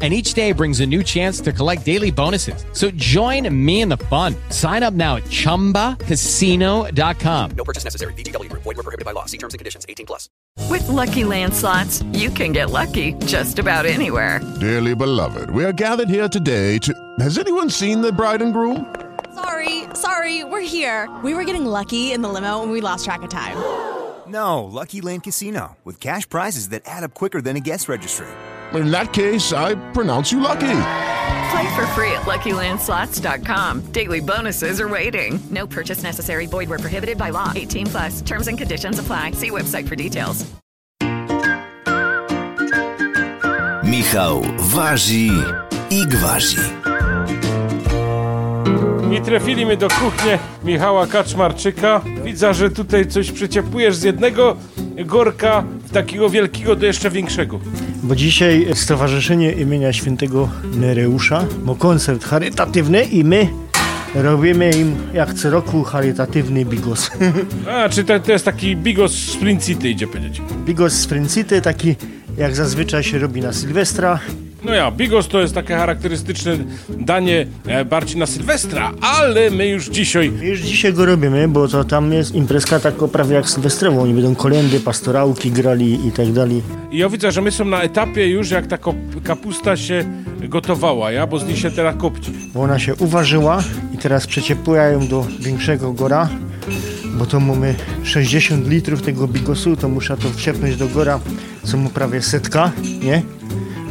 and each day brings a new chance to collect daily bonuses. So join me in the fun. Sign up now at ChumbaCasino.com. No purchase necessary. VGW Group. Void were prohibited by law. See terms and conditions. 18 plus. With Lucky Land slots, you can get lucky just about anywhere. Dearly beloved, we are gathered here today to... Has anyone seen the bride and groom? Sorry, sorry, we're here. We were getting lucky in the limo and we lost track of time. No, Lucky Land Casino. With cash prizes that add up quicker than a guest registry in that case, I pronounce you lucky. Play for free at LuckyLandSlots.com. Daily bonuses are waiting. No purchase necessary. Void were prohibited by law. 18 plus. Terms and conditions apply. See website for details. Michał waży i gwazi. I trafili my do kuchni Michała Kaczmarczyka. Widzę, że tutaj coś przeciepujesz z jednego gorka w takiego wielkiego do jeszcze większego. Bo dzisiaj Stowarzyszenie imienia Świętego Nereusza ma koncert charytatywny i my robimy im jak co roku charytatywny bigos. A, czy to, to jest taki bigos z Princity idzie powiedzieć? Bigos z Princity, taki jak zazwyczaj się robi na Sylwestra. No ja, bigos to jest takie charakterystyczne danie e, bardziej na Sylwestra, ale my już dzisiaj... My już dzisiaj go robimy, bo to tam jest imprezka tak prawie jak sylwestrową. Oni będą kolendy, pastorałki grali i tak dalej. I ja widzę, że my są na etapie już jak ta kapusta się gotowała, ja, bo z niej się teraz kopci. Bo ona się uważyła i teraz przeciepłają do większego gora, bo to mamy 60 litrów tego bigosu, to muszę to wciepnąć do gora, co mu prawie setka, nie?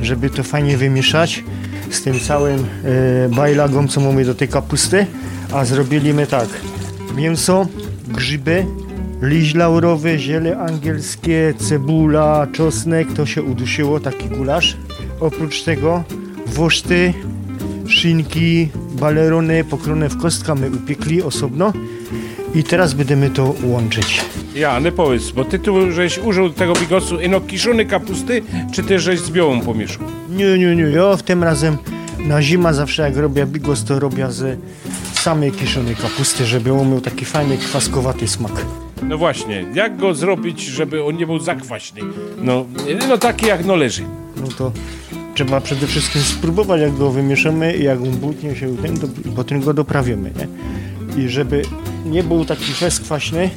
Żeby to fajnie wymieszać z tym całym e, bajlagą, co mamy do tej kapusty. A zrobiliśmy tak, mięso, grzyby, liść laurowy, ziele angielskie, cebula, czosnek, to się udusiło, taki gulasz. Oprócz tego woszty, szynki, balerony pokrone w kostka my upiekli osobno i teraz będziemy to łączyć. Ja, nie powiedz, bo ty tu żeś użył tego bigosu ino kiszony kapusty, czy ty żeś z białą pomieszał? Nie, nie, nie, ja w tym razem na zima zawsze jak robię bigos, to robię z samej kiszonej kapusty, żeby on miał taki fajny, kwaskowaty smak. No właśnie, jak go zrobić, żeby on nie był zakwaśny? No, no taki jak no leży. No to trzeba przede wszystkim spróbować, jak go wymieszamy i jak on butnie się ten, to potem go doprawimy, nie? I żeby nie był taki fest kwaśny,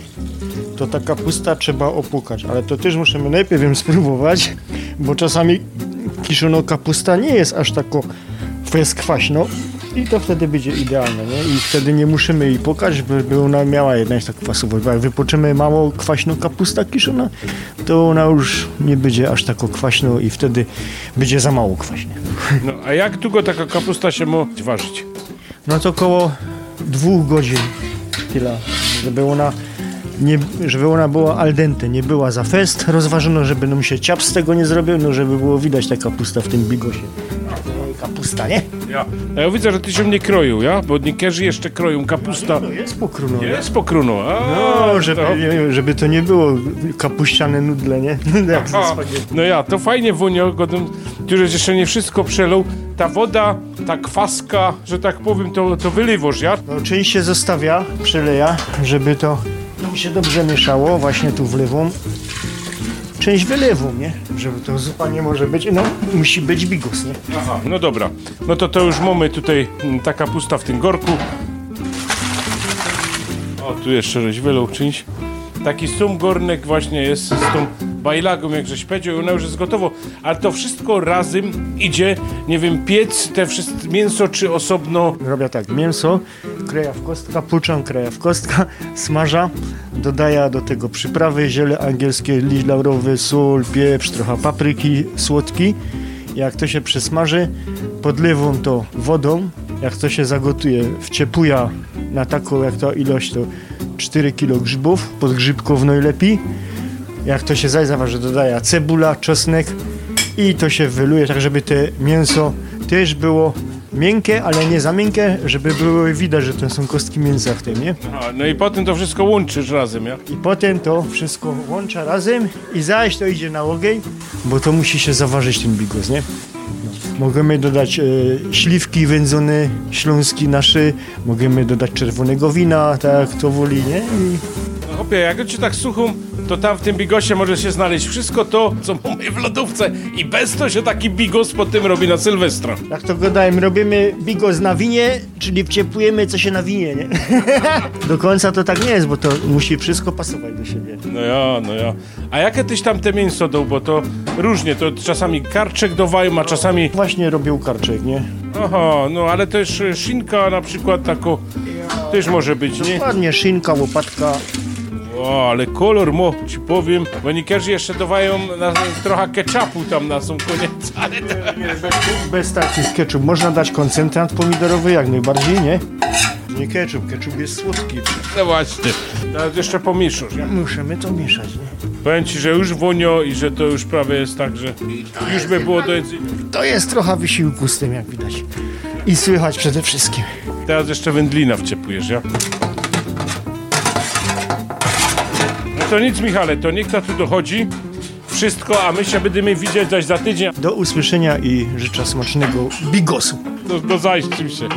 to ta kapusta trzeba opłukać, ale to też musimy najpierw ją spróbować, bo czasami kiszono kapusta nie jest aż tako kwaśno i to wtedy będzie idealne, nie? I wtedy nie musimy jej pokać, by ona miała jednak tak kwasowość, bo jak wypoczymy mało kwaśną kapusta kiszona, to ona już nie będzie aż tako kwaśno i wtedy będzie za mało kwaśnie. No, a jak długo taka kapusta się może ważyć? No to około dwóch godzin tyle, żeby ona nie, żeby ona była al dente, nie była za fest. Rozważono, żeby nam się ciap z tego nie zrobił, no żeby było widać ta kapusta w tym bigosie. Kapusta, nie? Ja. A ja widzę, że ty się mnie kroił, ja? Bo niekerzy jeszcze kroją kapusta. No, jest pokruno. Jest pokruno. A, no, żeby, to... Nie, żeby to nie było kapuściane nudle, nie? Aha, no ja, to fajnie wonio, tu jeszcze nie wszystko przelał. Ta woda, ta kwaska, że tak powiem, to, to wyliwoż, ja? No, część się zostawia, przeleja, żeby to mi się dobrze mieszało, właśnie tu wlewą. Część wylewą, nie? Żeby to zupa nie może być, no musi być bigos, nie? Aha, no dobra. No to to już mamy tutaj mm, taka pusta w tym gorku. O, tu jeszcze żeś wylał czymś. Taki sum gornek właśnie jest z tą bajlagą, jak żeś powiedział, ona już jest gotowo. Ale to wszystko razem idzie, nie wiem, piec, te wszystkie mięso czy osobno? Robię tak, mięso, kreja w kostka, puczam, kreja w kostka, smaża, dodaję do tego przyprawy, ziele angielskie, liść laurowy, sól, pieprz, trochę papryki, słodki. Jak to się przesmaży, podlewam to wodą, jak to się zagotuje, wciepuję na taką jak ta ilość, to 4 kg grzybów, podgrzybków najlepiej. Jak to się zajdzie, dodaję cebula, czosnek i to się wyluje, tak żeby te mięso też było miękkie, ale nie za miękkie, żeby było widać, że to są kostki mięsa w tym, nie? No i potem to wszystko łączysz razem, ja? I potem to wszystko łącza razem i zaś to idzie na ogień, bo to musi się zaważyć ten bigos, nie? Możemy dodać e, śliwki wędzone, śląski nasze, możemy dodać czerwonego wina, tak jak to woli, nie? I No chłopie, jak ci tak suchą, to tam w tym bigosie może się znaleźć wszystko to, co mamy w lodówce i bez to się taki bigos po tym robi na Sylwestra. jak to gadałem, robimy bigos na winie, czyli wciepujemy co się na winie, nie? do końca to tak nie jest, bo to musi wszystko pasować do siebie. No ja, no ja. A jakie tyś tam te mięso dał, bo to różnie, to czasami karczek dowają, a czasami... Właśnie robił karczek, nie? Aha, no ale też szynka na przykład tako też może być, nie? Ładnie, szynka, łopatka, O, ale kolor mo, ci powiem, bo niektórzy jeszcze dowają na, trochę ketchupu tam na sam koniec, ale to... bez takich ketchup. Można dać koncentrat pomidorowy jak najbardziej, nie? Nie ketchup, ketchup jest słodki. No właśnie, teraz jeszcze pomieszasz, nie? Musimy to mieszać, nie? Powiem ci, że już wonio i że to już prawie jest tak, że już by było do jedzenia. To jest trochę wysiłku z tym, jak widać. I słychać przede wszystkim. Teraz jeszcze wędlina wciepujesz, ja? To nic, Michale, to niech to tu dochodzi. Wszystko, a my się będziemy widzieć zaś za tydzień. Do usłyszenia i życzę smacznego bigosu. Do, do się.